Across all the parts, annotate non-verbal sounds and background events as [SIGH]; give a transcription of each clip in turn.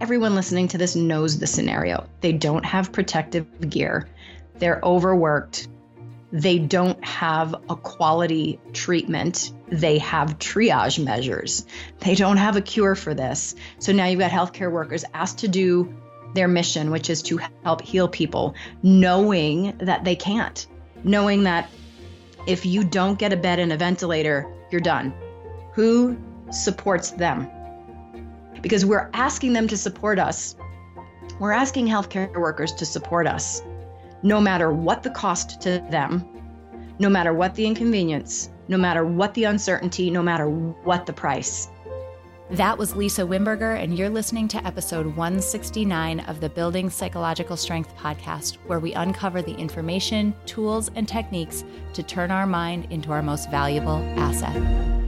everyone listening to this knows the scenario. They don't have protective gear, they're overworked, they don't have a quality treatment. They have triage measures. They don't have a cure for this. So now you've got healthcare workers asked to do their mission, which is to help heal people, knowing that they can't, knowing that if you don't get a bed and a ventilator, you're done. Who supports them? Because we're asking them to support us. We're asking healthcare workers to support us no matter what the cost to them, no matter what the inconvenience, no matter what the uncertainty, no matter what the price. That was Lisa Wimberger, and you're listening to episode 169 of the Building Psychological Strength podcast, where we uncover the information, tools, and techniques to turn our mind into our most valuable asset.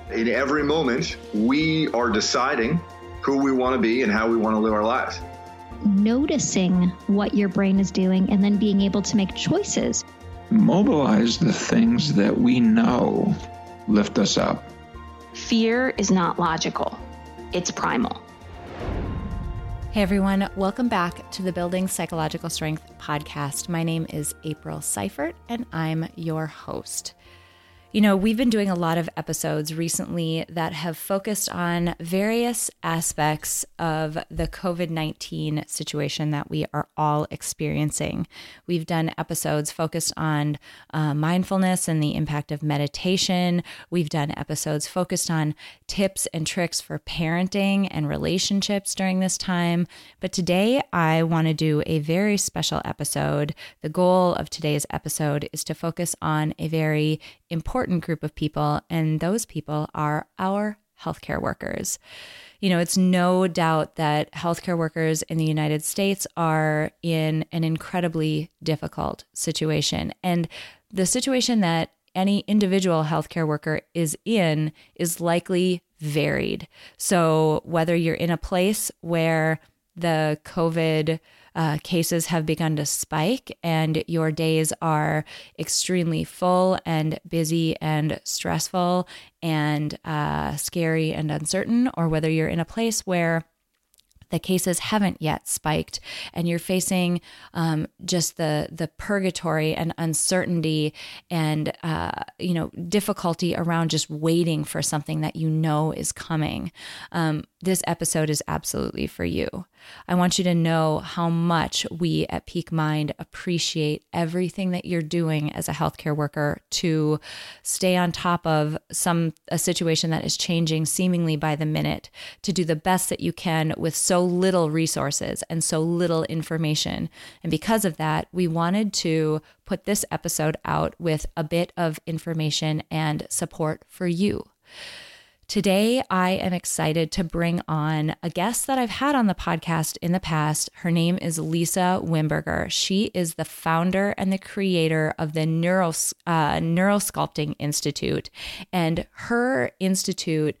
In every moment, we are deciding who we want to be and how we want to live our lives noticing what your brain is doing and then being able to make choices. Mobilize the things that we know lift us up. Fear is not logical, it's primal. Hey everyone, welcome back to the Building Psychological Strength podcast. My name is April Seifert and I'm your host. You know, we've been doing a lot of episodes recently that have focused on various aspects of the COVID 19 situation that we are all experiencing. We've done episodes focused on uh, mindfulness and the impact of meditation. We've done episodes focused on tips and tricks for parenting and relationships during this time. But today, I want to do a very special episode. The goal of today's episode is to focus on a very important group of people, and those people are our healthcare workers. You know, it's no doubt that healthcare workers in the United States are in an incredibly difficult situation. And the situation that any individual healthcare worker is in is likely varied. So, whether you're in a place where the COVID uh, cases have begun to spike and your days are extremely full and busy and stressful and uh, scary and uncertain, or whether you're in a place where the cases haven't yet spiked and you're facing um, just the the purgatory and uncertainty and uh, you know difficulty around just waiting for something that you know is coming. Um, this episode is absolutely for you I want you to know how much we at Peak Mind appreciate everything that you're doing as a healthcare worker to stay on top of some a situation that is changing seemingly by the minute, to do the best that you can with so little resources and so little information. And because of that, we wanted to put this episode out with a bit of information and support for you. Today, I am excited to bring on a guest that I've had on the podcast in the past. Her name is Lisa Wimberger. She is the founder and the creator of the Neuro, uh, Neurosculpting Institute. And her institute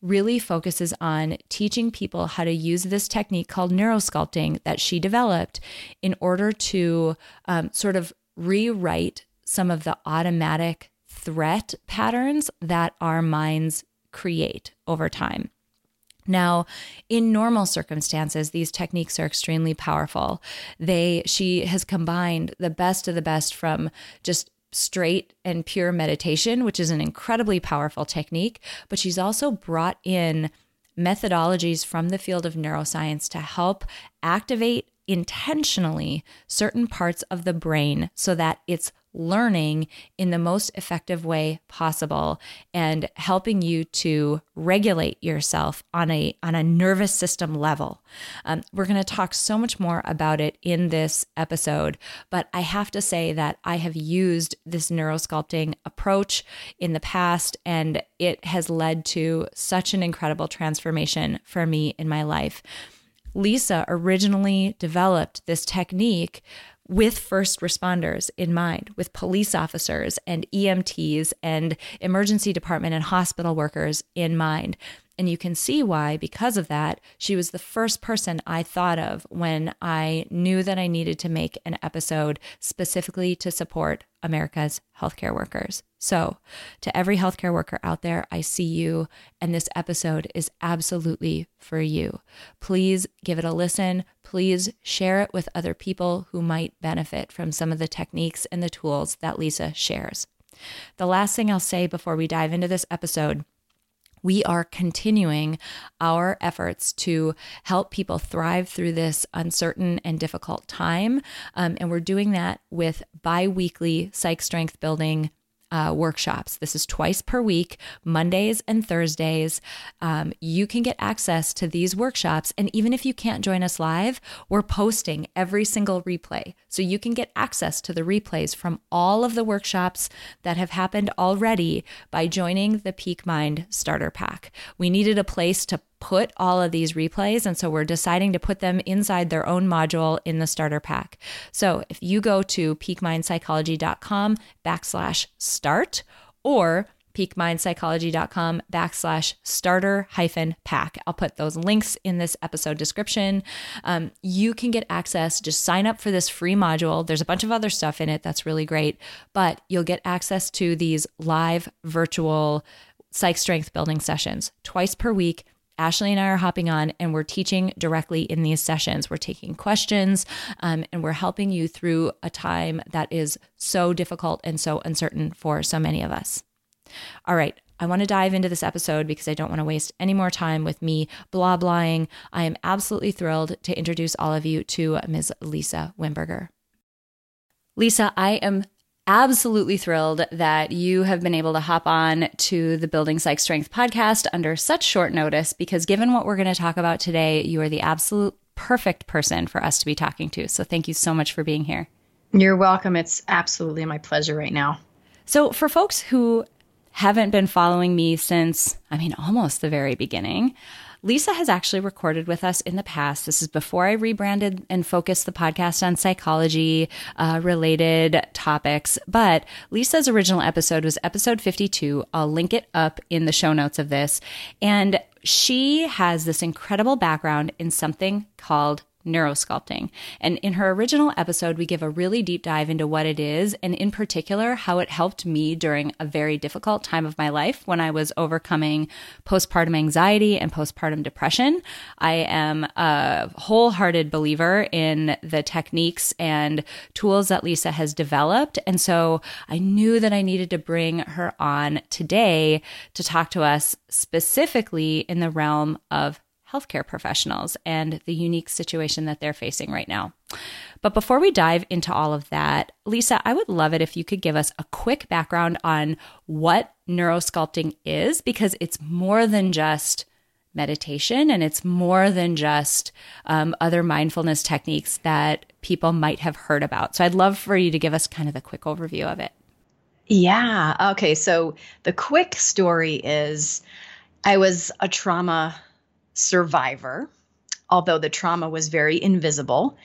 really focuses on teaching people how to use this technique called neurosculpting that she developed in order to um, sort of rewrite some of the automatic threat patterns that our minds create over time. Now, in normal circumstances, these techniques are extremely powerful. They she has combined the best of the best from just straight and pure meditation, which is an incredibly powerful technique, but she's also brought in methodologies from the field of neuroscience to help activate intentionally certain parts of the brain so that it's learning in the most effective way possible and helping you to regulate yourself on a on a nervous system level. Um, we're going to talk so much more about it in this episode, but I have to say that I have used this neurosculpting approach in the past, and it has led to such an incredible transformation for me in my life. Lisa originally developed this technique with first responders in mind, with police officers and EMTs and emergency department and hospital workers in mind. And you can see why, because of that, she was the first person I thought of when I knew that I needed to make an episode specifically to support America's healthcare workers. So, to every healthcare worker out there, I see you, and this episode is absolutely for you. Please give it a listen. Please share it with other people who might benefit from some of the techniques and the tools that Lisa shares. The last thing I'll say before we dive into this episode we are continuing our efforts to help people thrive through this uncertain and difficult time. Um, and we're doing that with bi weekly psych strength building uh, workshops. This is twice per week, Mondays and Thursdays. Um, you can get access to these workshops. And even if you can't join us live, we're posting every single replay. So you can get access to the replays from all of the workshops that have happened already by joining the Peak Mind Starter Pack. We needed a place to put all of these replays. And so we're deciding to put them inside their own module in the starter pack. So if you go to peakmindpsychology.com backslash start or peakmindpsychology.com backslash starter hyphen pack. I'll put those links in this episode description. Um, you can get access, just sign up for this free module. There's a bunch of other stuff in it that's really great, but you'll get access to these live virtual psych strength building sessions twice per week Ashley and I are hopping on and we're teaching directly in these sessions. We're taking questions um, and we're helping you through a time that is so difficult and so uncertain for so many of us. All right. I want to dive into this episode because I don't want to waste any more time with me blah blahing. I am absolutely thrilled to introduce all of you to Ms. Lisa Wimberger. Lisa, I am absolutely thrilled that you have been able to hop on to the Building Psych Strength podcast under such short notice because given what we're going to talk about today, you are the absolute perfect person for us to be talking to. So thank you so much for being here. You're welcome. It's absolutely my pleasure right now. So, for folks who haven't been following me since, I mean, almost the very beginning, Lisa has actually recorded with us in the past. This is before I rebranded and focused the podcast on psychology uh, related topics. But Lisa's original episode was episode 52. I'll link it up in the show notes of this. And she has this incredible background in something called neurosculpting. And in her original episode, we give a really deep dive into what it is, and in particular, how it helped me during a very difficult time of my life when I was overcoming postpartum anxiety and postpartum depression. I am a wholehearted believer in the techniques and tools that Lisa has developed. And so I knew that I needed to bring her on today to talk to us specifically in the realm of healthcare professionals and the unique situation that they're facing right now. But before we dive into all of that, Lisa, I would love it if you could give us a quick background on what neurosculpting is, because it's more than just meditation and it's more than just um, other mindfulness techniques that people might have heard about. So I'd love for you to give us kind of the quick overview of it. Yeah. Okay. So the quick story is I was a trauma survivor, although the trauma was very invisible.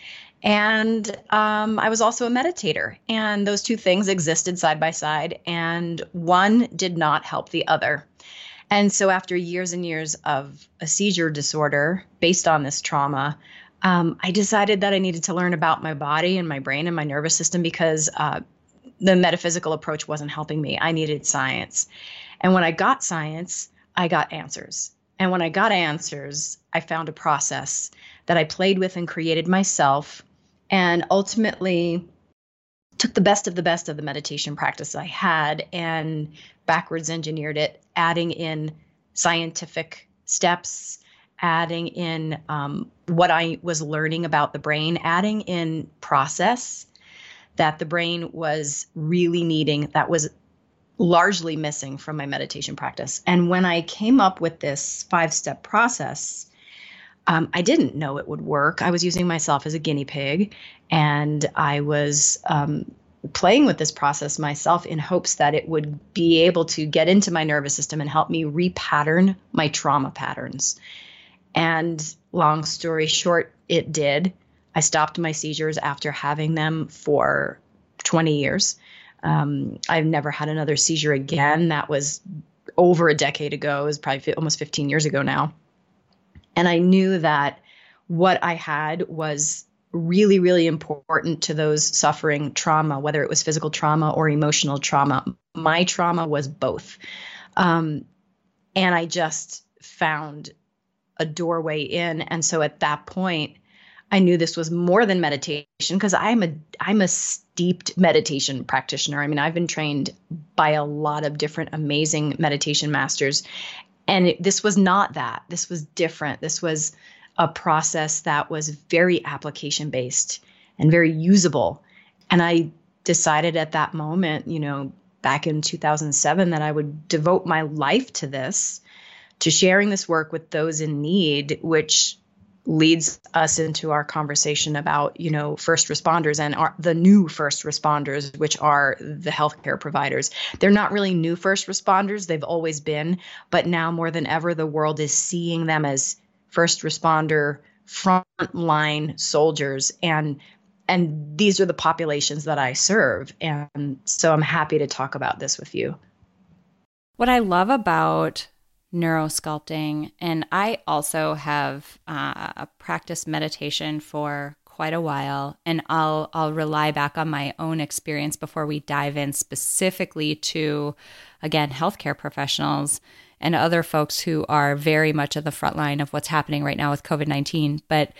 And um, I was also a meditator, and those two things existed side by side, and one did not help the other. And so, after years and years of a seizure disorder based on this trauma, um, I decided that I needed to learn about my body and my brain and my nervous system because uh, the metaphysical approach wasn't helping me. I needed science. And when I got science, I got answers. And when I got answers, I found a process that I played with and created myself, and ultimately took the best of the best of the meditation practice I had and backwards engineered it, adding in scientific steps, adding in um, what I was learning about the brain, adding in process that the brain was really needing that was largely missing from my meditation practice. And when I came up with this five step process, um, I didn't know it would work. I was using myself as a guinea pig and I was um, playing with this process myself in hopes that it would be able to get into my nervous system and help me repattern my trauma patterns. And long story short, it did. I stopped my seizures after having them for 20 years. Um, I've never had another seizure again. That was over a decade ago. It was probably almost 15 years ago now. And I knew that what I had was really, really important to those suffering trauma, whether it was physical trauma or emotional trauma. My trauma was both. Um, and I just found a doorway in. And so at that point, I knew this was more than meditation because I'm a I'm a steeped meditation practitioner. I mean, I've been trained by a lot of different amazing meditation masters, and it, this was not that. This was different. This was a process that was very application based and very usable. And I decided at that moment, you know, back in 2007, that I would devote my life to this, to sharing this work with those in need, which leads us into our conversation about you know first responders and our, the new first responders which are the healthcare providers. They're not really new first responders. They've always been but now more than ever the world is seeing them as first responder frontline soldiers. And and these are the populations that I serve. And so I'm happy to talk about this with you. What I love about neurosculpting. And I also have uh, practiced meditation for quite a while and I'll I'll rely back on my own experience before we dive in specifically to again healthcare professionals and other folks who are very much at the front line of what's happening right now with COVID-19 but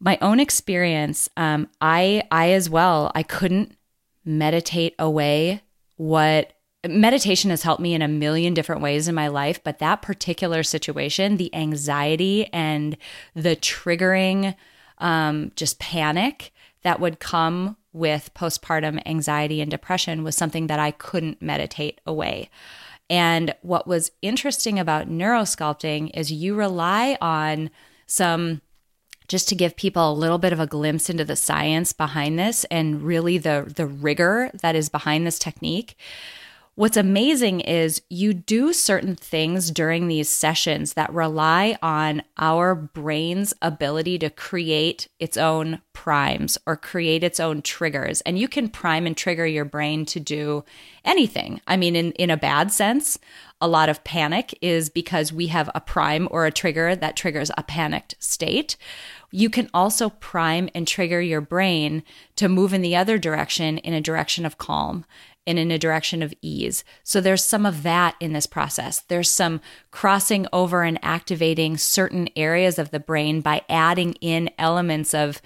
my own experience um, I I as well I couldn't meditate away what meditation has helped me in a million different ways in my life, but that particular situation, the anxiety and the triggering um, just panic that would come with postpartum anxiety and depression was something that I couldn't meditate away. And what was interesting about neurosculpting is you rely on some just to give people a little bit of a glimpse into the science behind this and really the the rigor that is behind this technique What's amazing is you do certain things during these sessions that rely on our brain's ability to create its own primes or create its own triggers. And you can prime and trigger your brain to do anything. I mean, in, in a bad sense, a lot of panic is because we have a prime or a trigger that triggers a panicked state. You can also prime and trigger your brain to move in the other direction in a direction of calm and in a direction of ease. So there's some of that in this process. There's some crossing over and activating certain areas of the brain by adding in elements of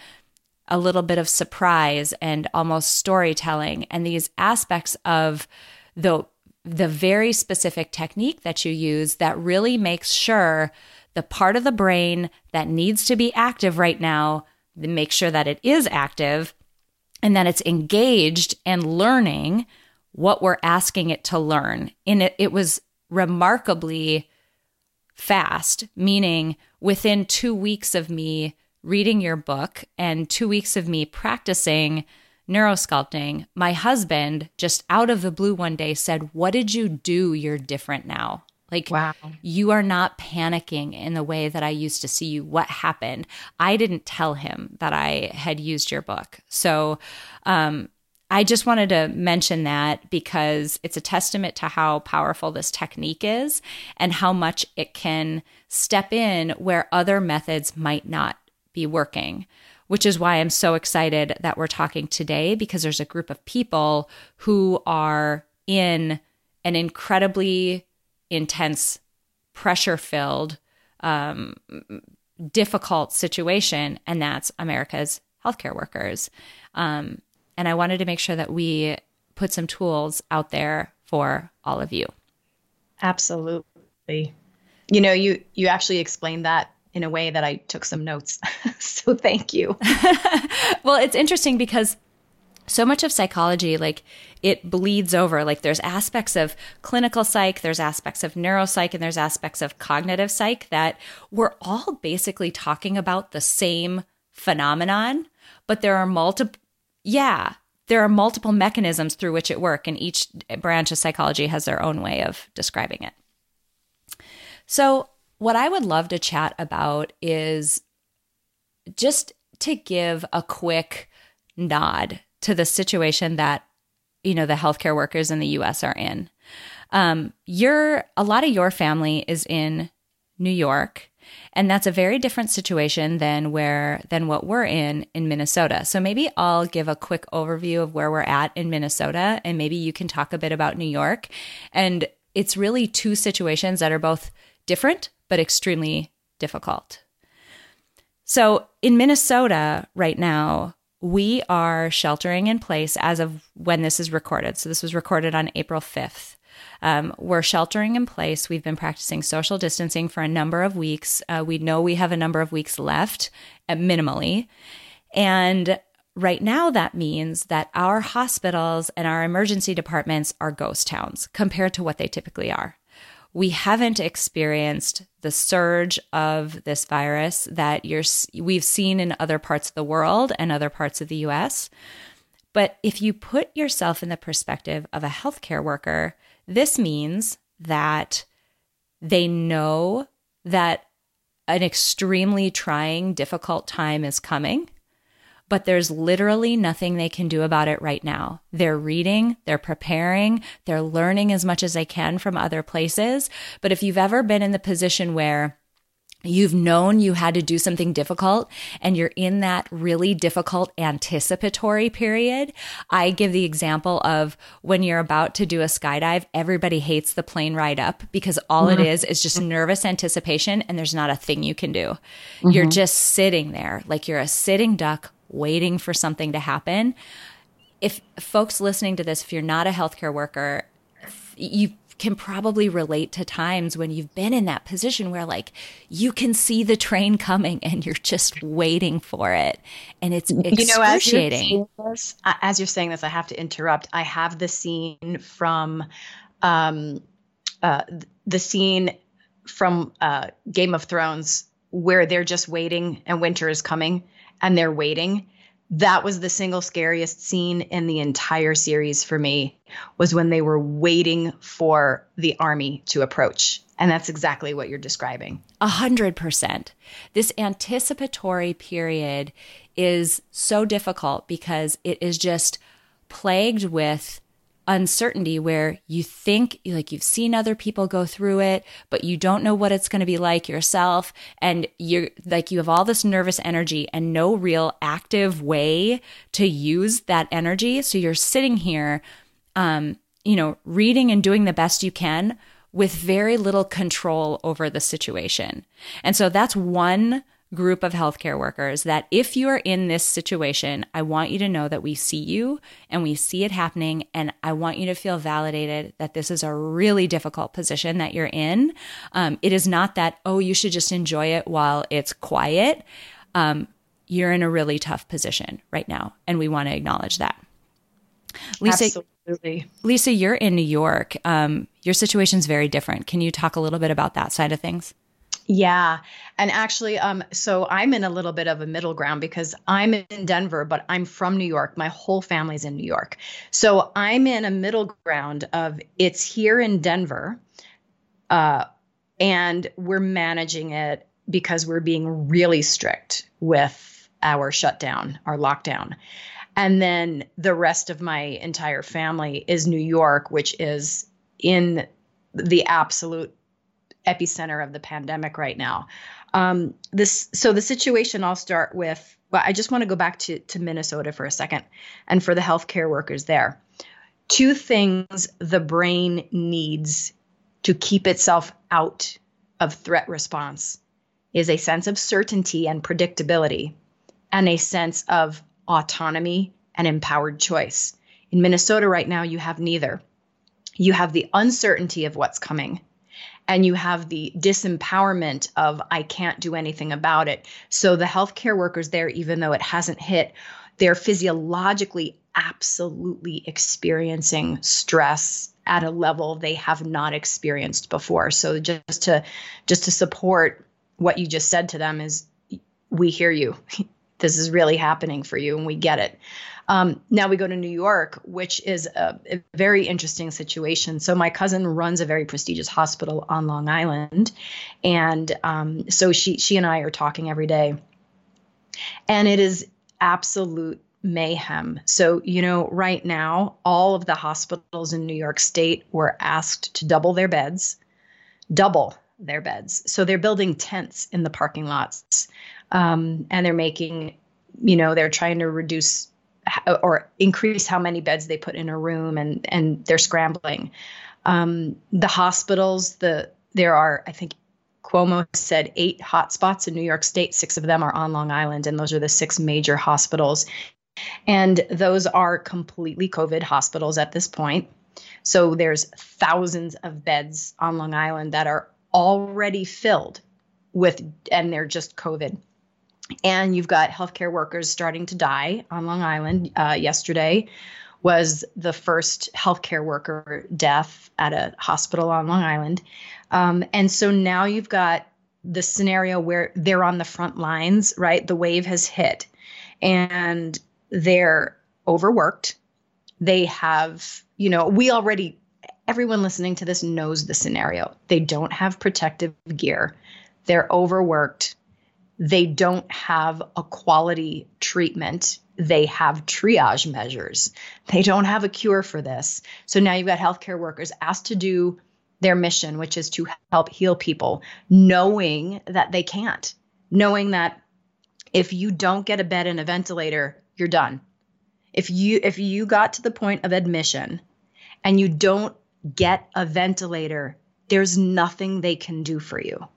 a little bit of surprise and almost storytelling and these aspects of the the very specific technique that you use that really makes sure the part of the brain that needs to be active right now make sure that it is active and that it's engaged and learning what we're asking it to learn. And it, it was remarkably fast, meaning within two weeks of me reading your book and two weeks of me practicing neurosculpting, my husband just out of the blue one day said, What did you do? You're different now. Like, wow. you are not panicking in the way that I used to see you. What happened? I didn't tell him that I had used your book. So, um, I just wanted to mention that because it's a testament to how powerful this technique is and how much it can step in where other methods might not be working, which is why I'm so excited that we're talking today because there's a group of people who are in an incredibly intense, pressure filled, um, difficult situation, and that's America's healthcare workers. Um, and I wanted to make sure that we put some tools out there for all of you. Absolutely. You know, you you actually explained that in a way that I took some notes. [LAUGHS] so thank you. [LAUGHS] well, it's interesting because so much of psychology like it bleeds over like there's aspects of clinical psych there's aspects of neuropsych and there's aspects of cognitive psych that we're all basically talking about the same phenomenon but there are multiple yeah there are multiple mechanisms through which it work and each branch of psychology has their own way of describing it so what i would love to chat about is just to give a quick nod to the situation that you know the healthcare workers in the U.S. are in. Um, your a lot of your family is in New York, and that's a very different situation than where than what we're in in Minnesota. So maybe I'll give a quick overview of where we're at in Minnesota, and maybe you can talk a bit about New York. And it's really two situations that are both different but extremely difficult. So in Minnesota right now, we are sheltering in place as of when this is recorded. So this was recorded on April 5th. Um, we're sheltering in place. We've been practicing social distancing for a number of weeks. Uh, we know we have a number of weeks left, at minimally. And right now, that means that our hospitals and our emergency departments are ghost towns compared to what they typically are we haven't experienced the surge of this virus that we've seen in other parts of the world and other parts of the US. But if you put yourself in the perspective of a healthcare worker, this means that they know that an extremely trying, difficult time is coming but there's literally nothing they can do about it right now. They're reading, they're preparing, they're learning as much as they can from other places. But if you've ever been in the position where You've known you had to do something difficult and you're in that really difficult anticipatory period. I give the example of when you're about to do a skydive, everybody hates the plane ride up because all mm-hmm. it is is just nervous anticipation and there's not a thing you can do. Mm-hmm. You're just sitting there like you're a sitting duck waiting for something to happen. If folks listening to this, if you're not a healthcare worker, you can probably relate to times when you've been in that position where like you can see the train coming and you're just waiting for it and it's excruciating. You know, as, you're this, as you're saying this, I have to interrupt. I have the scene from um, uh, the scene from uh, Game of Thrones where they're just waiting and winter is coming and they're waiting that was the single scariest scene in the entire series for me was when they were waiting for the army to approach. And that's exactly what you're describing. A hundred percent. This anticipatory period is so difficult because it is just plagued with uncertainty where you think like you've seen other people go through it, but you don't know what it's going to be like yourself. And you're like, you have all this nervous energy and no real active way to use that energy. So you're sitting here, um, you know, reading and doing the best you can with very little control over the situation. And so that's one group of healthcare workers that if you are in this situation, I want you to know that we see you and we see it happening. And I want you to feel validated that this is a really difficult position that you're in. Um, it is not that, oh, you should just enjoy it while it's quiet. Um, you're in a really tough position right now. And we want to acknowledge that. Lisa, Absolutely. Lisa, you're in New York. Um, your situation's very different. Can you talk a little bit about that side of things? Yeah. And actually, um, so I'm in a little bit of a middle ground because I'm in Denver, but I'm from New York. My whole family's in New York. So I'm in a middle ground of it's here in Denver, uh, and we're managing it because we're being really strict with our shutdown, our lockdown. And then the rest of my entire family is New York, which is in the absolute epicenter of the pandemic right now. Um, this so the situation I'll start with. Well, I just want to go back to to Minnesota for a second, and for the healthcare workers there. Two things the brain needs to keep itself out of threat response is a sense of certainty and predictability, and a sense of autonomy and empowered choice. In Minnesota right now, you have neither. You have the uncertainty of what's coming and you have the disempowerment of I can't do anything about it. So the healthcare workers there, even though it hasn't hit, they're physiologically absolutely experiencing stress at a level they have not experienced before. So just to just to support what you just said to them is we hear you. [LAUGHS] this is really happening for you and we get it. Um, now we go to New York, which is a, a, very interesting situation. So my cousin runs a very prestigious hospital on Long Island, and um, so she she and I are talking every day, and it is absolute mayhem. So, you know, right now, all of the hospitals in New York State were asked to double their beds, double their beds. So they're building tents in the parking lots um, and they're making, you know, they're trying to reduce or increase how many beds they put in a room and, and they're scrambling. Um, the hospitals, the there are, I think, Cuomo said eight hotspots in New York State. Six of them are on Long Island, and those are the six major hospitals. And those are completely COVID hospitals at this point. So there's thousands of beds on Long Island that are already filled with, and they're just COVID. And you've got healthcare workers starting to die on Long Island. Uh, yesterday was the first healthcare worker death at a hospital on Long Island. Um, and so now you've got the scenario where they're on the front lines, right? The wave has hit. And they're overworked. They have, you know, we already, everyone listening to this knows the scenario. They don't have protective gear, they're overworked. They don't have a quality treatment. They have triage measures. They don't have a cure for this. So now you've got healthcare workers asked to do their mission, which is to help heal people, knowing that they can't, knowing that if you don't get a bed and a ventilator, you're done. If you if you got to the point of admission and you don't get a ventilator, there's nothing they can do for you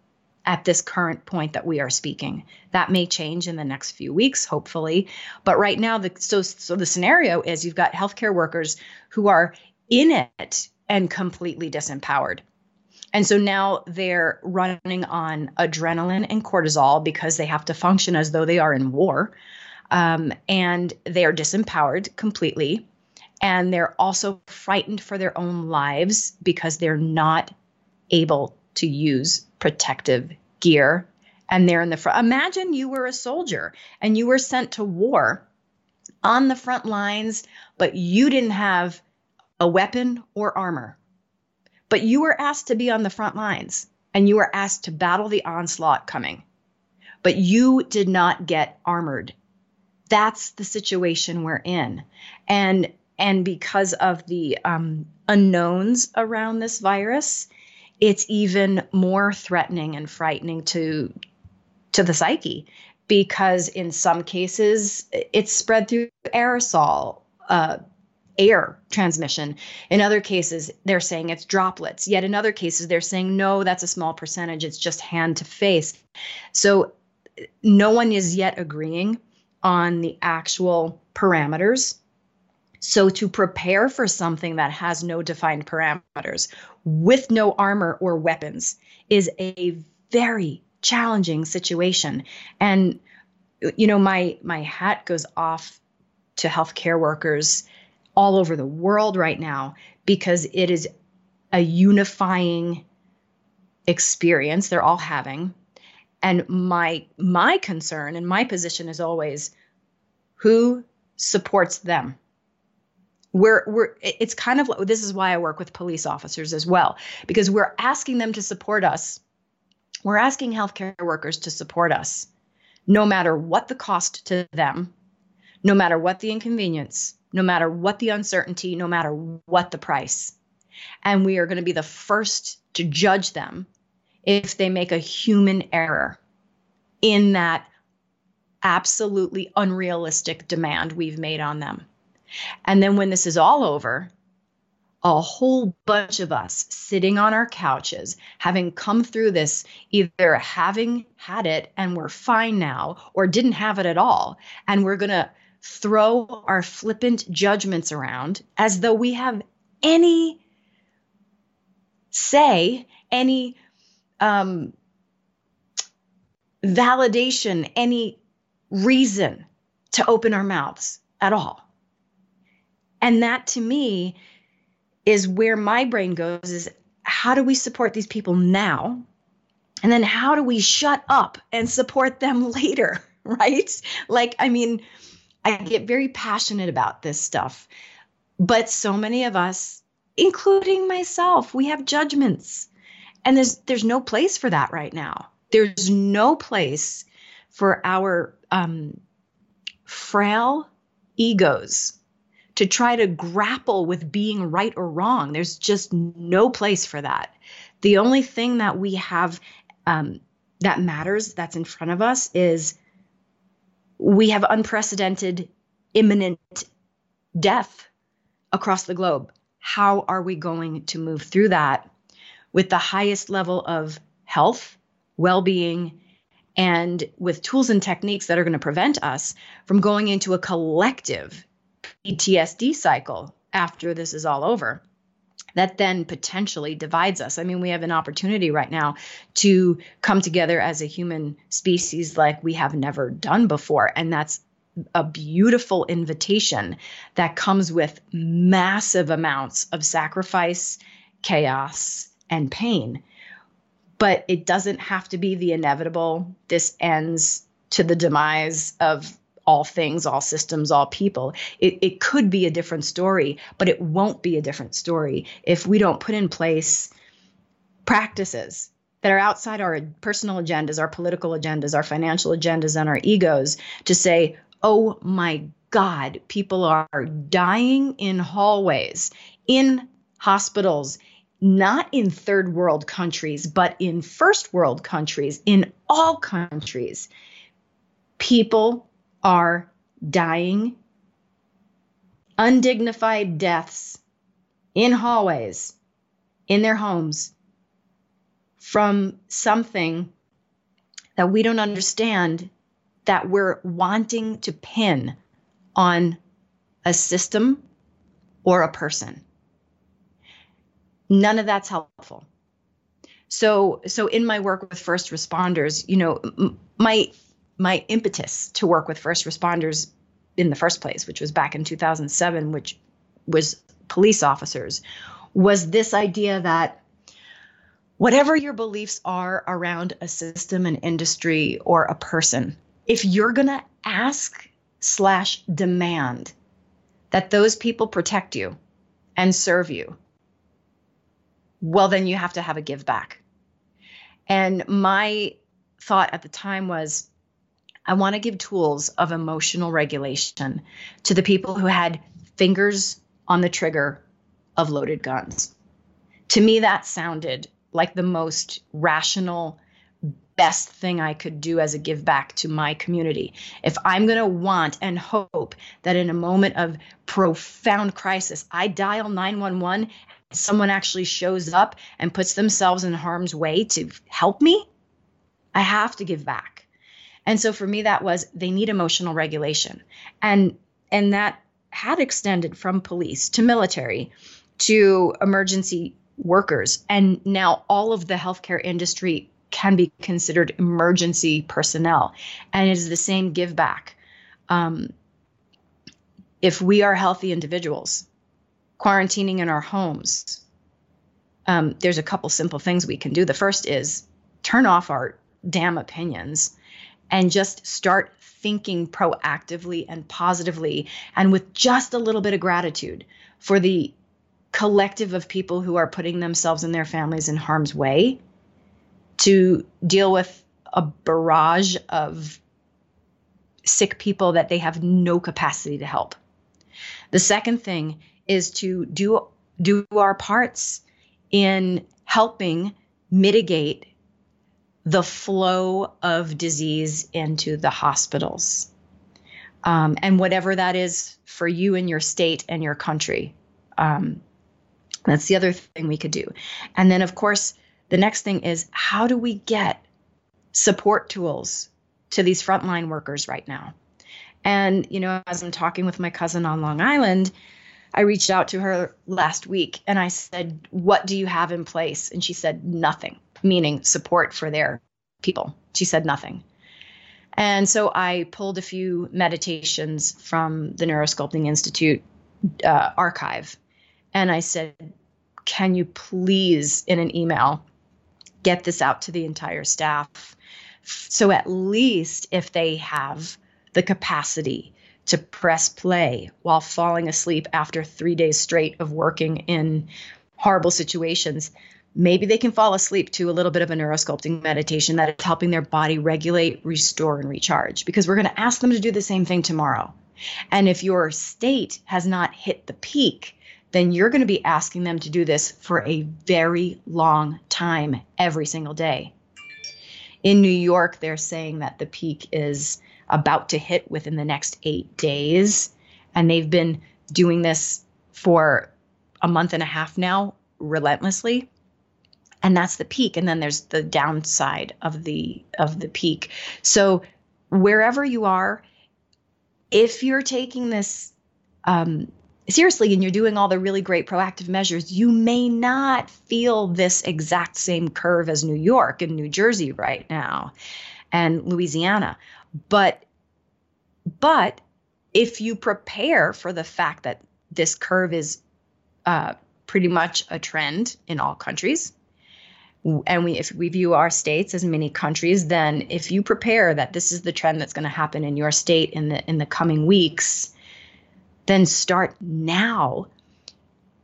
at this current point that we are speaking. That may change in the next few weeks, hopefully. But right now, the so so the scenario is you've got healthcare workers who are in it and completely disempowered. And so now they're running on adrenaline and cortisol because they have to function as though they are in war um, and they are disempowered completely. And they're also frightened for their own lives because they're not able to use protective gear. And they're in the front. Imagine you were a soldier and you were sent to war on the front lines, but you didn't have a weapon or armor. But you were asked to be on the front lines and you were asked to battle the onslaught coming. But you did not get armored that's the situation we're in. And and because of the um, unknowns around this virus, it's even more threatening and frightening to to the psyche because in some cases it's spread through aerosol uh, air transmission. In other cases they're saying it's droplets. Yet in other cases they're saying no that's a small percentage. It's just hand to face. So no one is yet agreeing on the actual parameters. So, to prepare for something that has no defined parameters with no armor or weapons is a very challenging situation. And, you know, my, my hat goes off to healthcare workers all over the world right now because it is a unifying experience they're all having and my my concern and my position is always who supports them we're we're it's kind of like this is why I work with police officers as well because we're asking them to support us. We're asking healthcare workers to support us no matter what the cost to them, no matter what the inconvenience, no matter what the uncertainty, no matter what the price. And we are going to be the first to judge them if they make a human error in that absolutely unrealistic demand we've made on them. And then when this is all over, a whole bunch of us sitting on our couches, having come through this, either having had it and we're fine now, or didn't have it at all. And we're going to throw our flippant judgments around as though we have any say, any um, validation, any reason to open our mouths at all. And that to me is where my brain goes is how do we support these people now? And then how do we shut up and support them [LAUGHS] later? Right? Like, I mean, I get very passionate about this stuff. But so many of us, including myself, we have judgments. And there's there's no place for that right now. There's no place for our um, frail egos to try to grapple with being right or wrong. There's just no place for that. The only thing that we have um, that matters that's in front of us is we have unprecedented imminent death across the globe. How are we going to move through that with the highest level of health, well being, and with tools and techniques that are going to prevent us from going into a collective PTSD cycle after this is all over? that then potentially divides us. I mean, we have an opportunity right now to come together as a human species like we have never done before. And that's a beautiful invitation that comes with massive amounts of sacrifice, chaos, and pain. But it doesn't have to be the inevitable. This ends to the demise of all things, all systems, all people. It, it could be a different story, but it won't be a different story if we don't put in place practices that are outside our personal agendas, our political agendas, our financial agendas, and our egos to say, oh my God, people are dying in hallways, in hospitals, not in third world countries, but in first world countries, in all countries. People are dying, undignified deaths in hallways, in their homes, from something that we don't understand that we're wanting to pin on a system or a person. None of that's helpful. So, so in my work with first responders, you know, my my impetus to work with first responders in the first place, which was back in 2007, which was police officers, was this idea that whatever your beliefs are around a system, an industry, or a person, if you're going to ask slash demand that those people protect you and serve you, well, then you have to have a give back. And my thought at the time was I want to give tools of emotional regulation to the people who had fingers on the trigger of loaded guns. To me, that sounded like the most rational, best thing I could do as a give back to my community. If I'm going to want and hope that in a moment of profound crisis, I dial 911, someone actually shows up and puts themselves in harm's way to help me, I have to give back. And so for me that was they need emotional regulation. And and that had extended from police to military to emergency workers. And now all of the healthcare industry can be considered emergency personnel. And it is the same give back. Um, if we are healthy individuals quarantining in our homes um, there's a couple simple things we can do. The first is turn off our damn opinions and just start thinking proactively and positively and with just a little bit of gratitude for the collective of people who are putting themselves and their families in harm's way to deal with a barrage of sick people that they have no capacity to help. The second thing is to do do our parts in helping mitigate the flow of disease into the hospitals. Um, and whatever that is for you and your state and your country. Um, that's the other thing we could do. And then, of course, the next thing is how do we get support tools to these frontline workers right now? And, you know, as I'm talking with my cousin on Long Island, I reached out to her last week and I said, What do you have in place? And she said, Nothing meaning support for their people. She said nothing. And so I pulled a few meditations from the Neurosculpting Institute uh, archive. And I said, Can you please, in an email, get this out to the entire staff? So at least if they have the capacity to press play while falling asleep after three days straight of working in horrible situations, maybe they can fall asleep to a little bit of a neurosculpting meditation that is helping their body regulate, restore, and recharge. Because we're going to ask them to do the same thing tomorrow. And if your state has not hit the peak, then you're going to be asking them to do this for a very long time every single day. In New York, they're saying that the peak is about to hit within the next eight days. And they've been doing this for a month and a half now, relentlessly. And that's the peak. And then there's the downside of the of the peak. So wherever you are, if you're taking this um, seriously and you're doing all the really great proactive measures, you may not feel this exact same curve as New York and New Jersey right now and Louisiana. But but if you prepare for the fact that this curve is uh, pretty much a trend in all countries, and we if we view our states as mini countries then if you prepare that this is the trend that's going to happen in your state in the in the coming weeks then start now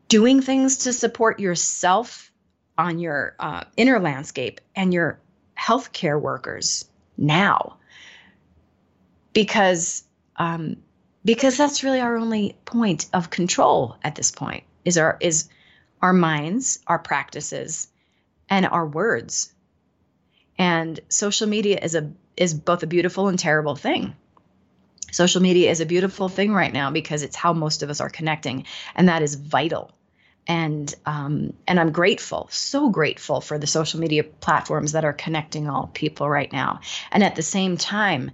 doing things to support yourself on your uh, inner landscape and your healthcare workers now. Because um, because that's really our only point of control at this point is our is our minds our practices and our words. And social media is a is both a beautiful and terrible thing. Social media is a beautiful thing right now because it's how most of us are connecting, and that is vital. And um, and I'm grateful, so grateful for the social media platforms that are connecting all people right now. And at the same time,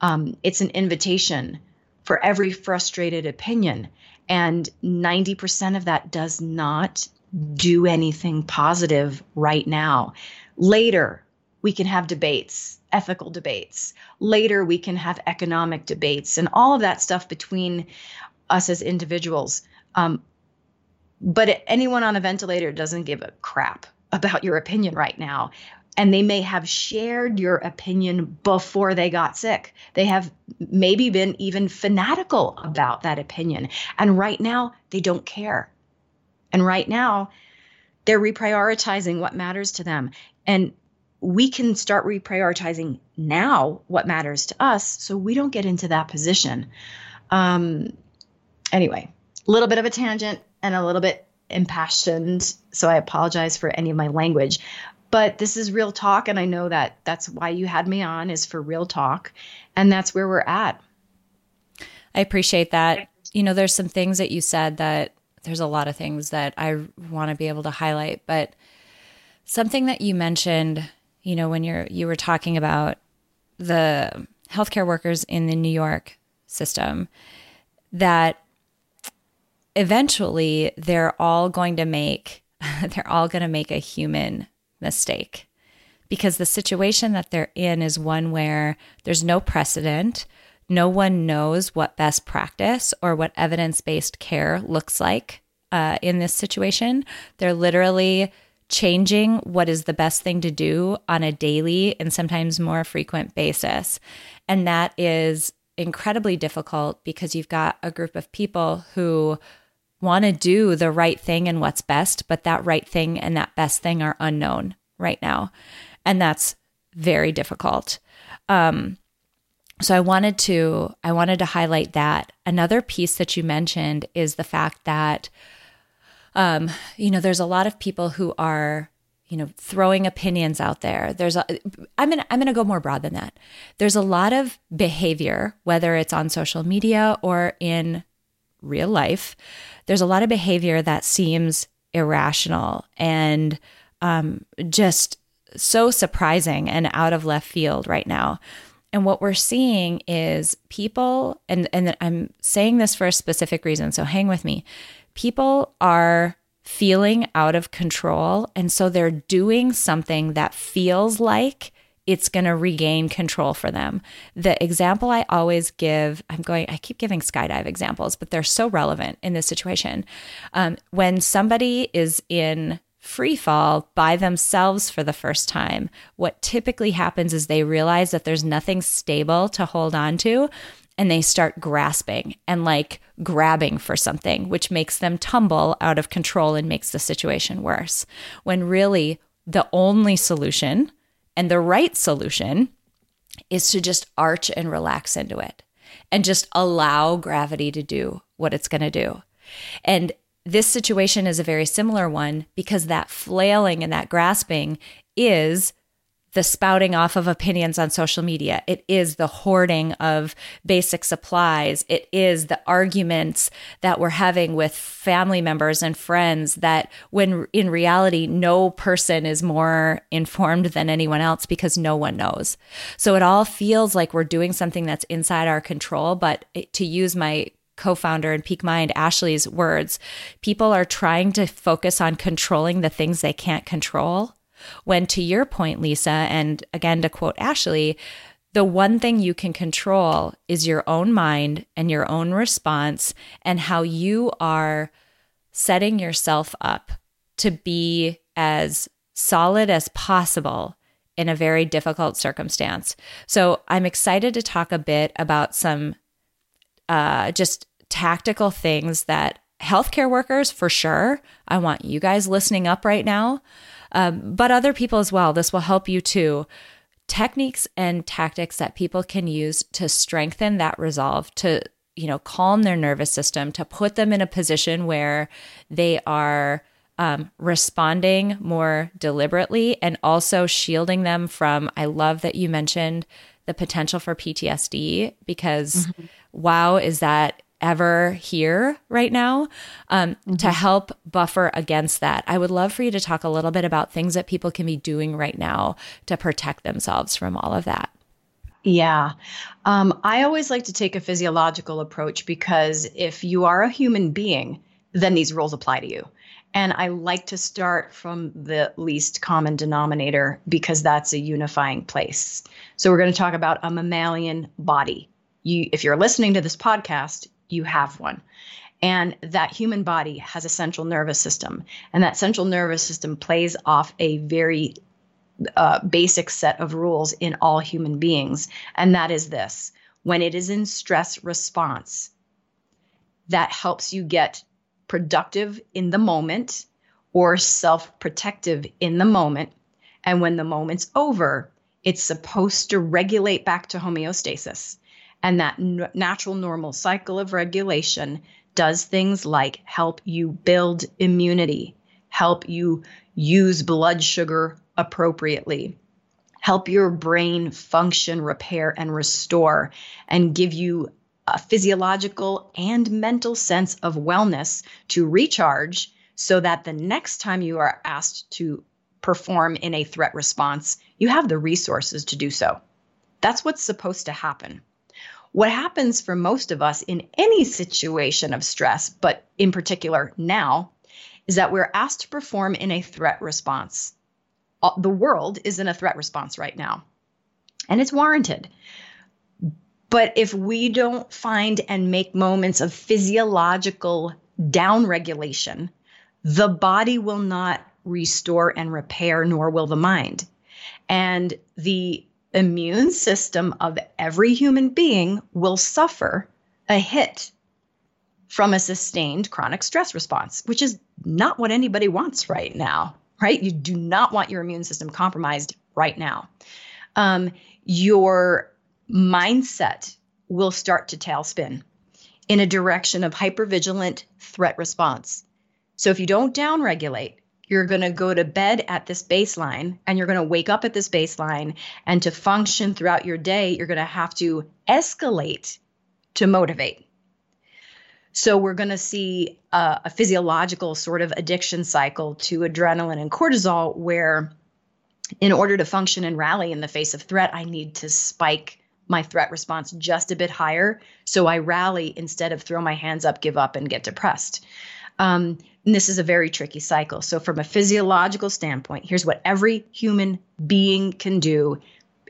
um, it's an invitation for every frustrated opinion, and 90% of that does not do anything positive right now. Later, we can have debates, ethical debates. Later, we can have economic debates and all of that stuff between us as individuals. Um, but anyone on a ventilator doesn't give a crap about your opinion right now. And they may have shared your opinion before they got sick. They have maybe been even fanatical about that opinion. And right now, they don't care. And right now, they're reprioritizing what matters to them. And we can start reprioritizing now what matters to us so we don't get into that position. Um, anyway, a little bit of a tangent and a little bit impassioned. So I apologize for any of my language. But this is real talk. And I know that that's why you had me on, is for real talk. And that's where we're at. I appreciate that. You know, there's some things that you said that there's a lot of things that I want to be able to highlight, but something that you mentioned, you know, when you're you were talking about the healthcare workers in the New York system that eventually they're all going to make [LAUGHS] they're all going to make a human mistake because the situation that they're in is one where there's no precedent no one knows what best practice or what evidence based care looks like uh, in this situation. They're literally changing what is the best thing to do on a daily and sometimes more frequent basis. And that is incredibly difficult because you've got a group of people who want to do the right thing and what's best, but that right thing and that best thing are unknown right now. And that's very difficult. Um, so I wanted to I wanted to highlight that. Another piece that you mentioned is the fact that um, you know, there's a lot of people who are you know throwing opinions out there. There's a i'm gonna i'm gonna go more broad than that. There's a lot of behavior whether it's on social media or in real life there's a lot of behavior that seems irrational and um, just so surprising and out of left field right now and what we're seeing is people, and, and I'm saying this for a specific reason, so hang with me. People are feeling out of control. And so they're doing something that feels like it's going to regain control for them. The example I always give, I'm going, I keep giving skydive examples, but they're so relevant in this situation. Um, when somebody is in free fall by themselves for the first time, what typically happens is they realize that there's nothing stable to hold on to and they start grasping and like grabbing for something, which makes them tumble out of control and makes the situation worse. When really the only solution and the right solution is to just arch and relax into it and just allow gravity to do what it's going to do. And this situation is a very similar one because that flailing and that grasping is the spouting off of opinions on social media. It is the hoarding of basic supplies. It is the arguments that we're having with family members and friends that when in reality, no person is more informed than anyone else because no one knows. So it all feels like we're doing something that's inside our control. But to use my co-founder and peak mind ashley's words people are trying to focus on controlling the things they can't control when, to your point, Lisa, and again to quote Ashley, the one thing you can control is your own mind and your own response and how you are setting yourself up to be as solid as possible in a very difficult circumstance. So I'm excited to talk a bit about some uh, just tactical things that healthcare workers, for sure, I want you guys listening up right now, um, but other people as well. This will help you too. Techniques and tactics that people can use to strengthen that resolve, to you know, calm their nervous system, to put them in a position where they are um, responding more deliberately and also shielding them from. I love that you mentioned the potential for PTSD because mm-hmm. Wow, is that ever here right now um, mm-hmm. to help buffer against that. I would love for you to talk a little bit about things that people can be doing right now to protect themselves from all of that. Yeah. Um, I always like to take a physiological approach because if you are a human being, then these rules apply to you. And I like to start from the least common denominator because that's a unifying place. So we're going to talk about a mammalian body. You, if you're listening to this podcast, you have one. And that human body has a central nervous system. And that central nervous system plays off a very uh, basic set of rules in all human beings. And that is this when it is in stress response, that helps you get productive in the moment or self protective in the moment. And when the moment's over, it's supposed to regulate back to homeostasis. And that n- natural normal cycle of regulation does things like help you build immunity, help you use blood sugar appropriately, help your brain function, repair, and restore, and give you a physiological and mental sense of wellness to recharge so that the next time you are asked to perform in a threat response, you have the resources to do so. That's what's supposed to happen. What happens for most of us in any situation of stress, but in particular now, is that we're asked to perform in a threat response. Uh, the world is in a threat response right now, and it's warranted. But if we don't find and make moments of physiological downregulation, the body will not restore and repair, nor will the mind. And the immune system of every human being will suffer a hit from a sustained chronic stress response, which is not what anybody wants right now, right? You do not want your immune system compromised right now. Um, your mindset will start to tailspin in a direction of hypervigilant threat response. So if you don't downregulate, you're going to go to bed at this baseline and you're going to wake up at this baseline. And to function throughout your day, you're going to have to escalate to motivate. So we're going to see a, a, physiological sort of addiction cycle to adrenaline and cortisol, where in order to function and rally in the face of threat, I need to spike my threat response just a bit higher. So I rally instead of throw my hands up, give up, and get depressed. Um, and this is a very tricky cycle. So, from a physiological standpoint, here's what every human being can do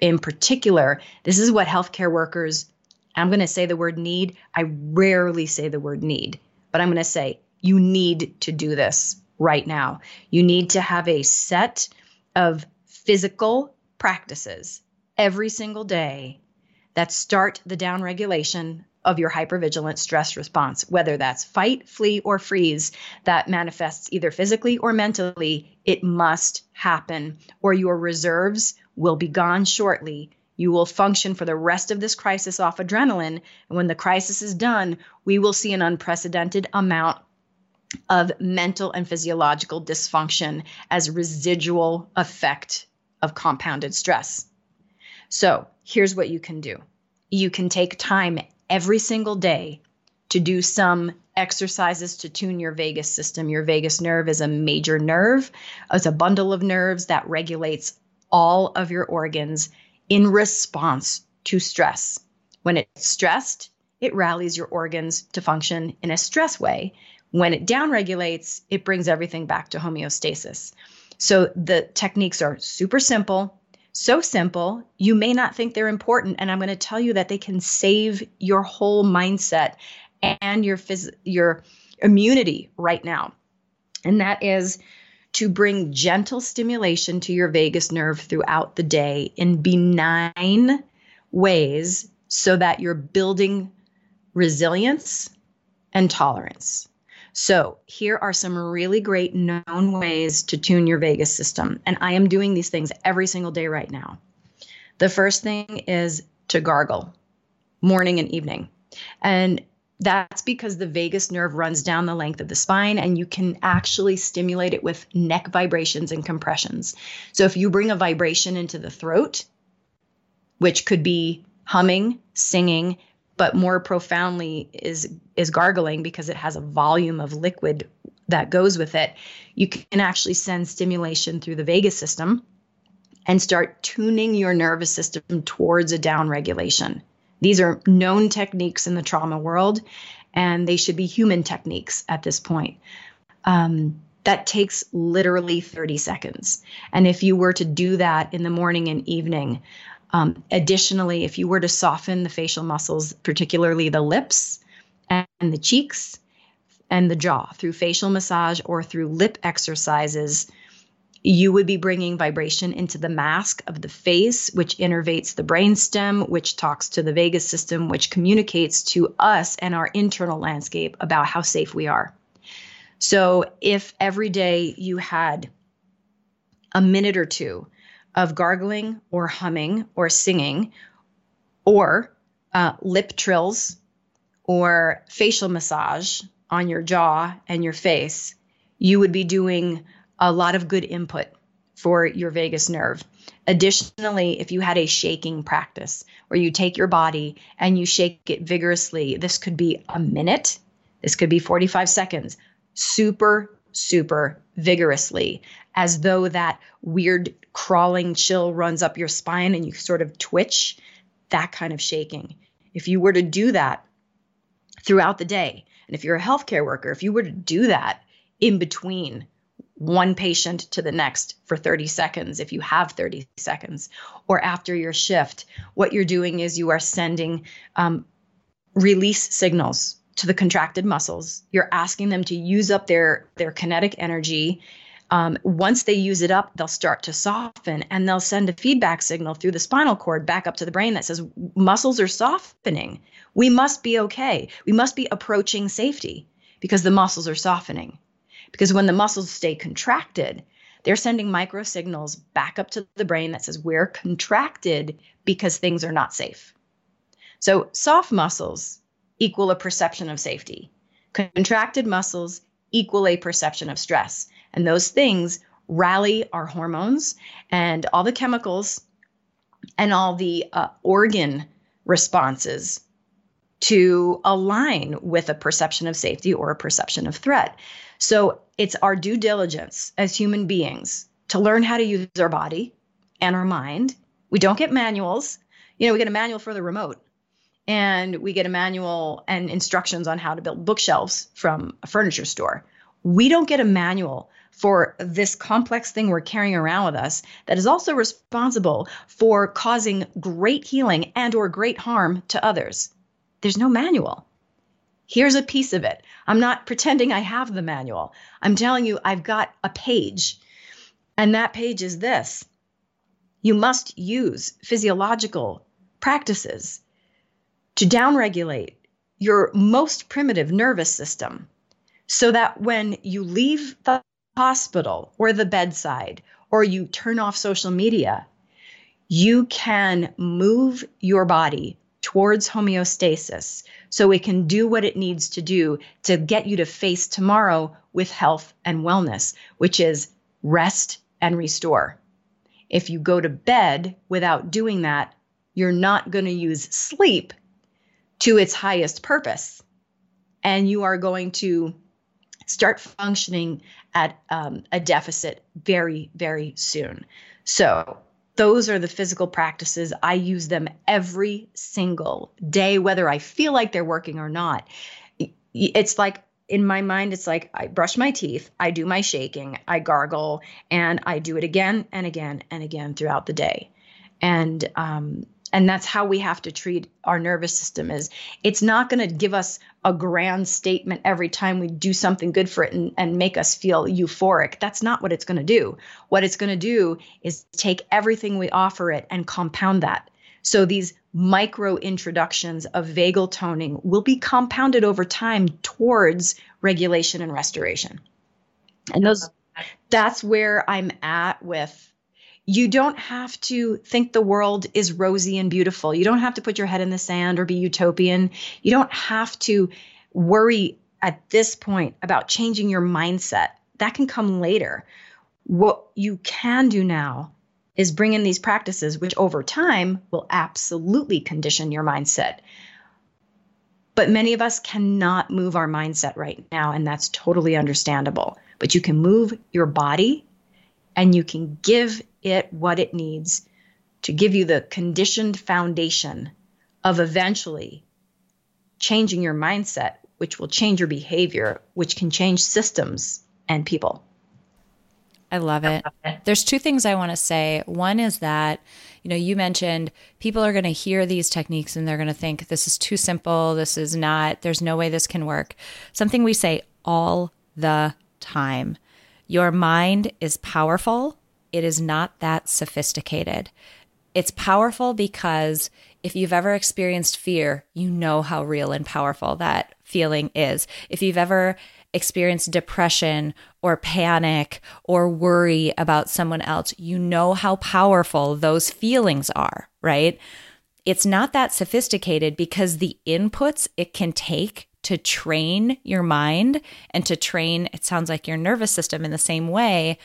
in particular, this is what healthcare workers, I'm going to say the word need. I rarely say the word need, but I'm going to say you need to do this right now. You need to have a set of physical practices every single day that start the downregulation of your hypervigilant stress response, whether that's fight, flee, or freeze that manifests either physically or mentally, it must happen, or your reserves will be gone shortly. You will function for the rest of this crisis off adrenaline. And when the crisis is done, we will see an unprecedented amount of mental and physiological dysfunction as residual effect of compounded stress. So, here's what you can do you can take time every single day to do some exercises to tune your vagus system. Your vagus nerve is a major nerve, it's a bundle of nerves that regulates all of your organs in response to stress. When it's stressed, it rallies your organs to function in a stress way. When it downregulates, it brings everything back to homeostasis. So the techniques are super simple, so simple, you may not think they're important. And I'm going to tell you that they can save your whole mindset and your phys- your immunity right now. And that is to bring gentle stimulation to your vagus nerve throughout the day in benign ways so that you're building resilience and tolerance. So, here are some really great known ways to tune your vagus system. And I am doing these things every single day right now. The first thing is to gargle morning and evening. And that's because the vagus nerve runs down the length of the spine and you can actually stimulate it with neck vibrations and compressions. So if you bring a vibration into the throat, which could be humming, singing, but more profoundly is is gargling because it has a volume of liquid that goes with it. You can actually send stimulation through the vagus system and start tuning your nervous system towards a down regulation. These are known techniques in the trauma world and they should be human techniques at this point. Um, that takes literally 30 seconds. And if you were to do that in the morning and evening um, additionally, if you were to soften the facial muscles, particularly the lips and the cheeks and the jaw through facial massage or through lip exercises, you would be bringing vibration into the mask of the face, which innervates the brainstem, which talks to the vagus system, which communicates to us and our internal landscape about how safe we are. So, if every day you had a minute or two of gargling or humming or singing or uh, lip trills or facial massage on your jaw and your face, you would be doing a lot of good input for your vagus nerve. Additionally, if you had a shaking practice where you take your body and you shake it vigorously, this could be a minute, this could be 45 seconds, super, super vigorously, as though that weird crawling chill runs up your spine and you sort of twitch, that kind of shaking. If you were to do that throughout the day, and if you're a healthcare worker, if you were to do that in between one patient to the next for 30 seconds, if you have 30 seconds, or after your shift, what you're doing is you are sending um, release signals to the contracted muscles. You're asking them to use up their their kinetic energy um, once they use it up, they'll start to soften and they'll send a feedback signal through the spinal cord back up to the brain that says muscles are softening. We must be okay. We must be approaching safety because the muscles are softening. Because when the muscles stay contracted, they're sending micro signals back up to the brain that says we're contracted because things are not safe. So soft muscles equal a perception of safety. Contracted muscles equal a perception of stress. And those things rally our hormones and all the chemicals and all the uh, organ responses to align with a perception of safety or a perception of threat. So it's our due diligence as human beings to learn how to use our body and our mind. We don't get manuals. You know, we get a manual for the remote and we get a manual and instructions on how to build bookshelves from a furniture store. We don't get a manual for this complex thing we're carrying around with us that is also responsible for causing great healing and or great harm to others. There's no manual. Here's a piece of it. I'm not pretending I have the manual. I'm telling you I've got a page. And that page is this. You must use physiological practices to downregulate your most primitive nervous system so that when you leave the hospital or the bedside or you turn off social media, you can move your body towards homeostasis so it can do what it needs to do to get you to face tomorrow with health and wellness, which is rest and restore. If you go to bed without doing that, you're not going to use sleep to its highest purpose. And you are going to start functioning at um, a deficit very, very soon. So, those are the physical practices. I use them every single day, whether I feel like they're working or not. It's like in my mind, it's like I brush my teeth, I do my shaking, I gargle, and I do it again and again and again throughout the day. And um, and that's how we have to treat our nervous system is it's not going to give us a grand statement every time we do something good for it and, and make us feel euphoric. That's not what it's going to do. What it's going to do is take everything we offer it and compound that. So these micro introductions of vagal toning will be compounded over time towards regulation and restoration. And those that's where i'm at with you don't have to think the world is rosy and beautiful. You don't have to put your head in the sand or be utopian. You don't have to worry at this point about changing your mindset. That can come later. What you can do now is bring in these practices, which over time will absolutely condition your mindset. But many of us cannot move our mindset right now, and that's totally understandable. But you can move your body and you can give it what it needs to give you the conditioned foundation of eventually changing your mindset, which will change your behavior, which can change systems and people. I love it. There's two things I want to say. One is that, you know, you mentioned people are going to hear these techniques and they're going to think this is too simple. This is not, there's no way this can work. Something we say all the time. Your mind is powerful it is not that sophisticated. It's powerful because if you've ever experienced fear, you know how real and powerful that feeling is. If you've ever experienced depression or panic or worry about someone else, you know how powerful those feelings are, right? It's not that sophisticated because the inputs it can take to train your mind and to train, it sounds like your nervous system in the same way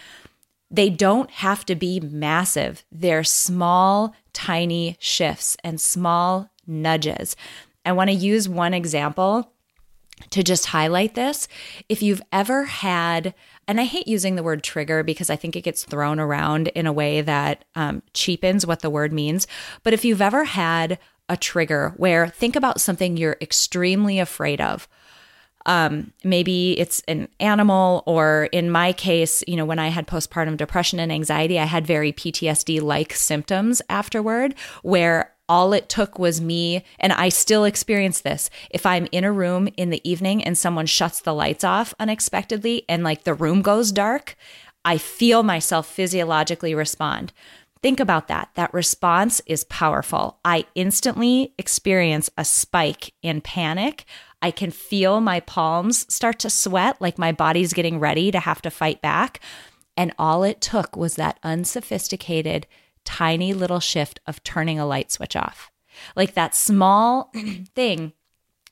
they don't have to be massive. They're small, tiny shifts and small nudges. I want to use one example to just highlight this. If you've ever had, and I hate using the word trigger because I think it gets thrown around in a way that um, cheapens what the word means. But if you've ever had a trigger where think about something you're extremely afraid of, um, maybe it's an animal, or in my case, you know, when I had postpartum depression and anxiety, I had very PTSD like symptoms afterward where all it took was me, and I still experience this. If I'm in a room in the evening and someone shuts the lights off unexpectedly and like the room goes dark, I feel myself physiologically respond. Think about that. That response is powerful. I instantly experience a spike in panic. I can feel my palms start to sweat, like my body's getting ready to have to fight back. And all it took was that unsophisticated, tiny little shift of turning a light switch off. Like that small [CLEARS THROAT] thing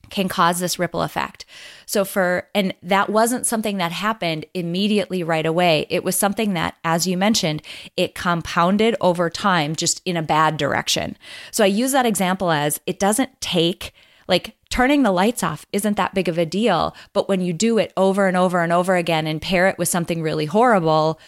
can cause this ripple effect. So, for, and that wasn't something that happened immediately right away. It was something that, as you mentioned, it compounded over time just in a bad direction. So, I use that example as it doesn't take like turning the lights off isn't that big of a deal. But when you do it over and over and over again and pair it with something really horrible,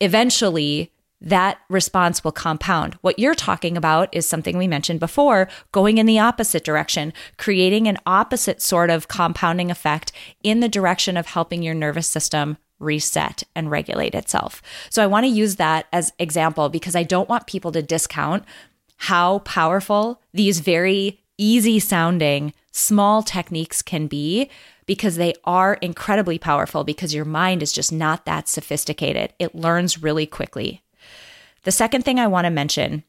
eventually that response will compound. What you're talking about is something we mentioned before going in the opposite direction, creating an opposite sort of compounding effect in the direction of helping your nervous system reset and regulate itself. So I want to use that as example because I don't want people to discount how powerful these very easy sounding small techniques can be because they are incredibly powerful because your mind is just not that sophisticated. It learns really quickly. The second thing I want to mention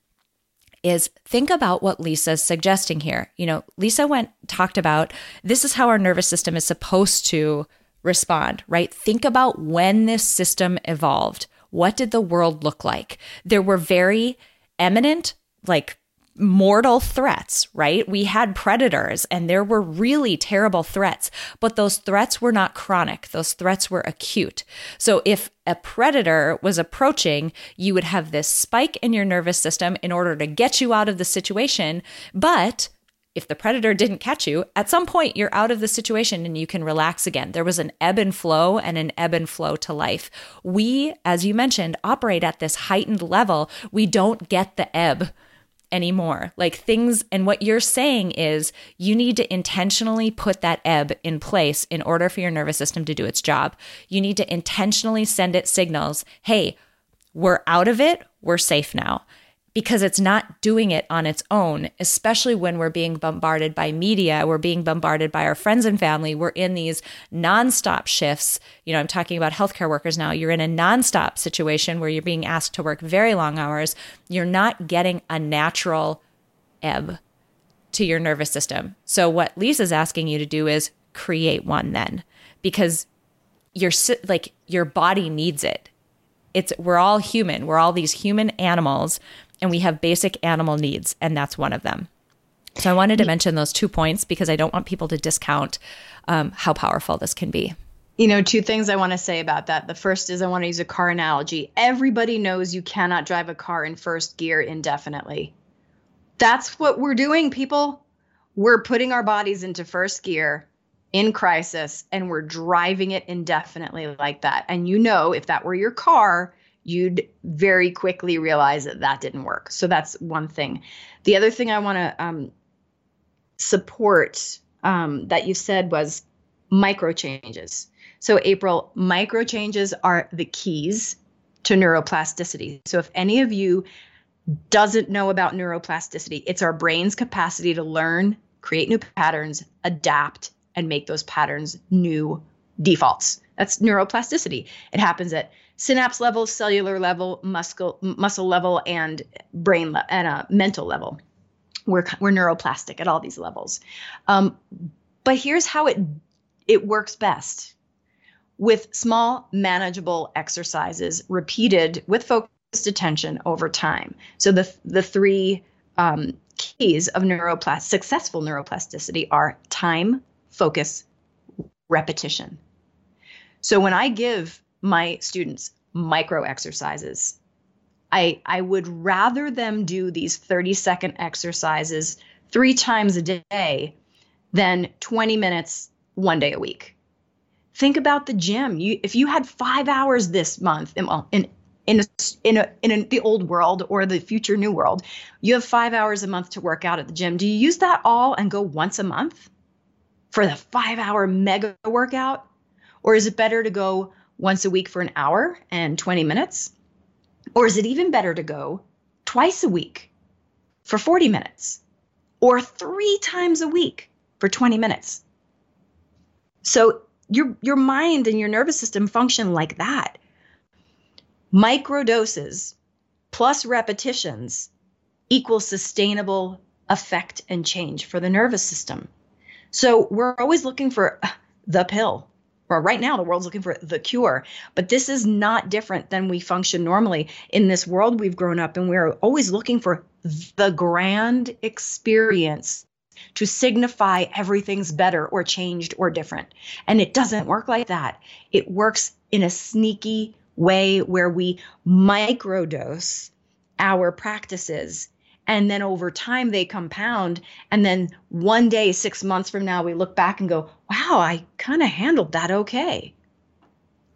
is think about what Lisa's suggesting here. You know, Lisa went talked about this is how our nervous system is supposed to respond, right? Think about when this system evolved. What did the world look like? There were very eminent, like mortal threats, right? We had predators and there were really terrible threats, but those threats were not chronic. Those threats were acute. So if a predator was approaching, you would have this spike in your nervous system in order to get you out of the situation. But if the predator didn't catch you, at some point you're out of the situation and you can relax again. There was an ebb and flow and an ebb and flow to life. We, as you mentioned, operate at this heightened level. We don't get the ebb anymore. Like things, and what you're saying is you need to intentionally put that ebb in place in order for your nervous system to do its job. You need to intentionally send it signals hey, we're out of it, we're safe now because it's not doing it on its own, especially when we're being bombarded by media, we're being bombarded by our friends and family. We're in these nonstop shifts. You know, I'm talking about healthcare workers now. You're in a nonstop situation where you're being asked to work very long hours. You're not getting a natural ebb to your nervous system. So, what Lisa's asking you to do is create one then, because your like your body needs it. It's we're all human. We're all these human animals and we have basic animal needs, and that's one of them. So I wanted to mention those two points because I don't want people to discount um, how powerful this can be. You know, two things I want to say about that. The first is I want to use a car analogy. Everybody knows you cannot drive a car in first gear indefinitely. That's what we're doing, people. We're putting our bodies into first gear in crisis and we're driving it indefinitely like that. And you know, if that were your car, you'd very quickly realize that that didn't work. So that's one thing. The other thing I want to um, support um, that you said was micro changes. So, April, micro changes are the keys to neuroplasticity. So, if any of you doesn't know about neuroplasticity, it's our brain's capacity to learn, create new patterns, adapt, and make those patterns new defaults. That's neuroplasticity. It happens at synapse level, cellular level, muscle muscle level, and brain le- and a mental level. We're we're neuroplastic at all these levels. Um, but here's how it it works best with small, manageable exercises repeated with focused attention over time. So the the three um, keys of neuroplast successful neuroplasticity are time, focus, repetition. So when I give my students micro exercises. I I would rather them do these 30 second exercises 3 times a day than 20 minutes one day a week. Think about the gym. You if you had 5 hours this month in in in a, in, a, in a, the old world or the future new world, you have five hours a month to work out at the gym. Do you use that all and go once a month for the five hour mega workout? Or is it better to go once a week for an hour and 20 minutes? Or is it even better to go twice a week for 40 minutes or three times a week for 20 minutes? So your your mind and your nervous system function like that. Micro doses plus repetitions equals sustainable effect and change for the nervous system. So we're always looking for the pill. Well, right now the world's looking for the cure. But this is not different than we function normally. In this world we've grown up and we're always looking for the grand experience to signify everything's better or changed or different. And it doesn't work like that. It works in a sneaky way where we microdose our practices and then over time they compound. And then one day 6 months from now we look back and go wow i kind of handled that okay.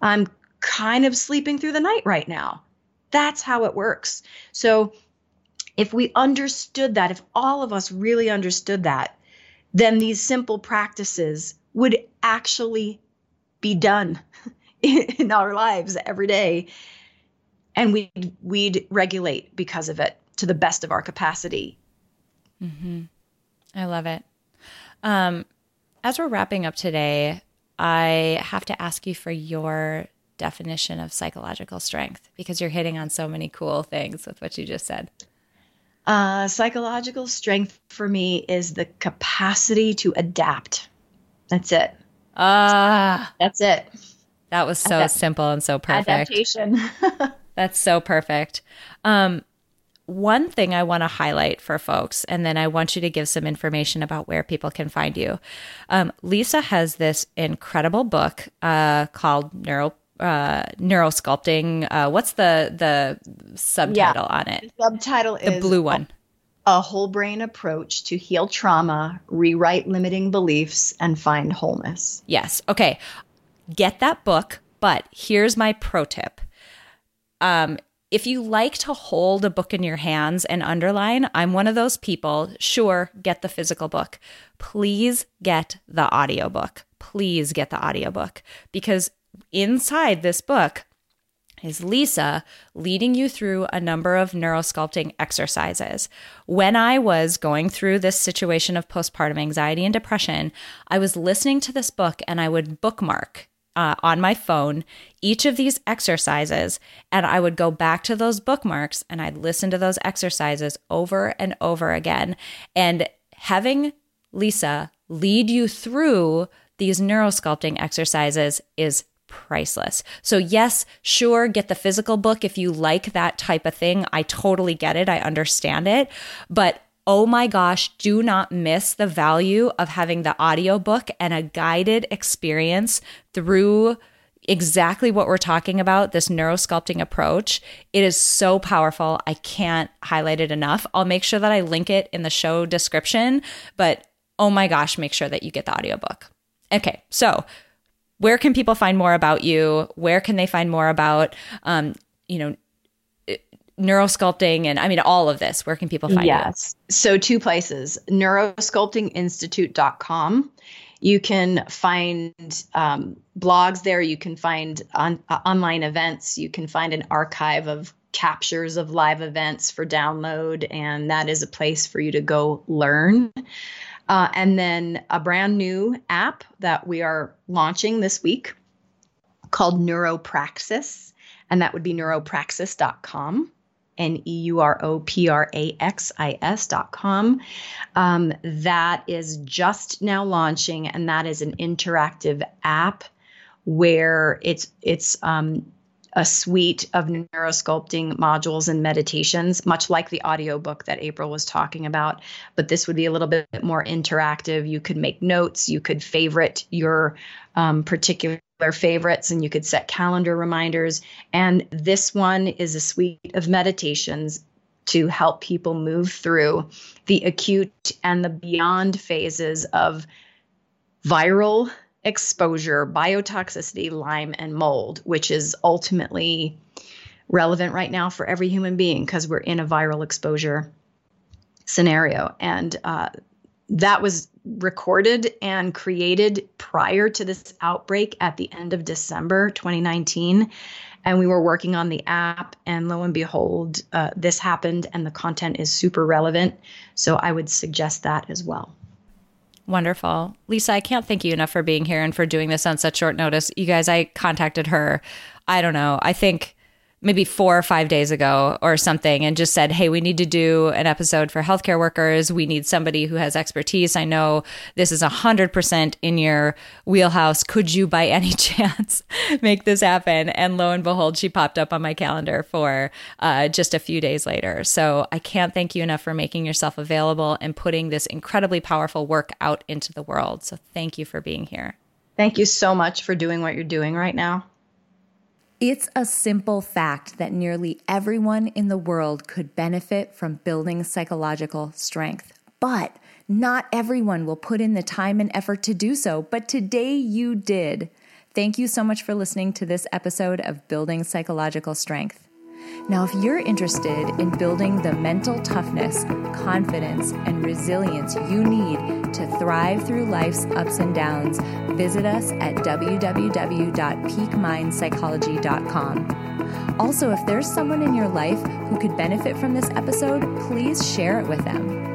I'm kind of sleeping through the night right now. That's how it works. So if we understood that if all of us really understood that then these simple practices would actually be done [LAUGHS] in our lives every day. And we'd, we'd regulate because of it to the best of our capacity. Mm-hmm. I love it. Um, as we're wrapping up today, I have to ask you for your definition of psychological strength because you're hitting on so many cool things with what you just said. Uh, psychological strength for me is the capacity to adapt. That's it. Ah, uh, that's it. That was so Adapt- simple and so perfect. Adaptation. [LAUGHS] That's so perfect. Um, one thing I want to highlight for folks, and then I want you to give some information about where people can find you. Um, Lisa has this incredible book uh, called Neuro uh, Neurosculpting. Uh, what's the the subtitle yeah. on it? The subtitle the is blue one. A whole brain approach to heal trauma, rewrite limiting beliefs, and find wholeness. Yes. Okay. Get that book. But here's my pro tip. Um, if you like to hold a book in your hands and underline, I'm one of those people. Sure, get the physical book. Please get the audiobook. Please get the audiobook because inside this book is Lisa leading you through a number of neurosculpting exercises. When I was going through this situation of postpartum anxiety and depression, I was listening to this book and I would bookmark uh, on my phone each of these exercises, and I would go back to those bookmarks and I'd listen to those exercises over and over again. And having Lisa lead you through these neurosculpting exercises is priceless. So, yes, sure, get the physical book if you like that type of thing. I totally get it, I understand it. But oh my gosh, do not miss the value of having the audiobook and a guided experience through exactly what we're talking about this neurosculpting approach. It is so powerful. I can't highlight it enough. I'll make sure that I link it in the show description, but oh my gosh, make sure that you get the audiobook. Okay, so where can people find more about you? Where can they find more about, um, you know, neurosculpting and I mean all of this? Where can people find yes. you? Yes. So two places, neurosculptinginstitute.com. You can find um, blogs there. You can find on, uh, online events. You can find an archive of captures of live events for download, and that is a place for you to go learn. Uh, and then a brand new app that we are launching this week called Neuropraxis, and that would be neuropraxis.com. N E U R O P R A X I S dot com. Um, that is just now launching, and that is an interactive app where it's it's um, a suite of neurosculpting modules and meditations, much like the audiobook that April was talking about. But this would be a little bit more interactive. You could make notes, you could favorite your um, particular favorites, and you could set calendar reminders. And this one is a suite of meditations to help people move through the acute and the beyond phases of viral exposure, biotoxicity, Lyme, and mold, which is ultimately relevant right now for every human being because we're in a viral exposure scenario. And uh, that was recorded and created prior to this outbreak at the end of December 2019. And we were working on the app, and lo and behold, uh, this happened, and the content is super relevant. So I would suggest that as well. Wonderful. Lisa, I can't thank you enough for being here and for doing this on such short notice. You guys, I contacted her, I don't know, I think maybe four or five days ago or something and just said, Hey, we need to do an episode for healthcare workers. We need somebody who has expertise. I know this is 100% in your wheelhouse. Could you, by any [LAUGHS] chance, make this happen? And lo and behold, she popped up on my calendar for uh, just a few days later. So I can't thank you enough for making yourself available and putting this incredibly powerful work out into the world. So thank you for being here. Thank you so much for doing what you're doing right now. It's a simple fact that nearly everyone in the world could benefit from building psychological strength. But not everyone will put in the time and effort to do so. But today you did. Thank you so much for listening to this episode of Building Psychological Strength. Now, if you're interested in building the mental toughness, confidence, and resilience you need to thrive through life's ups and downs, visit us at www.peakmindpsychology.com. Also, if there's someone in your life who could benefit from this episode, please share it with them.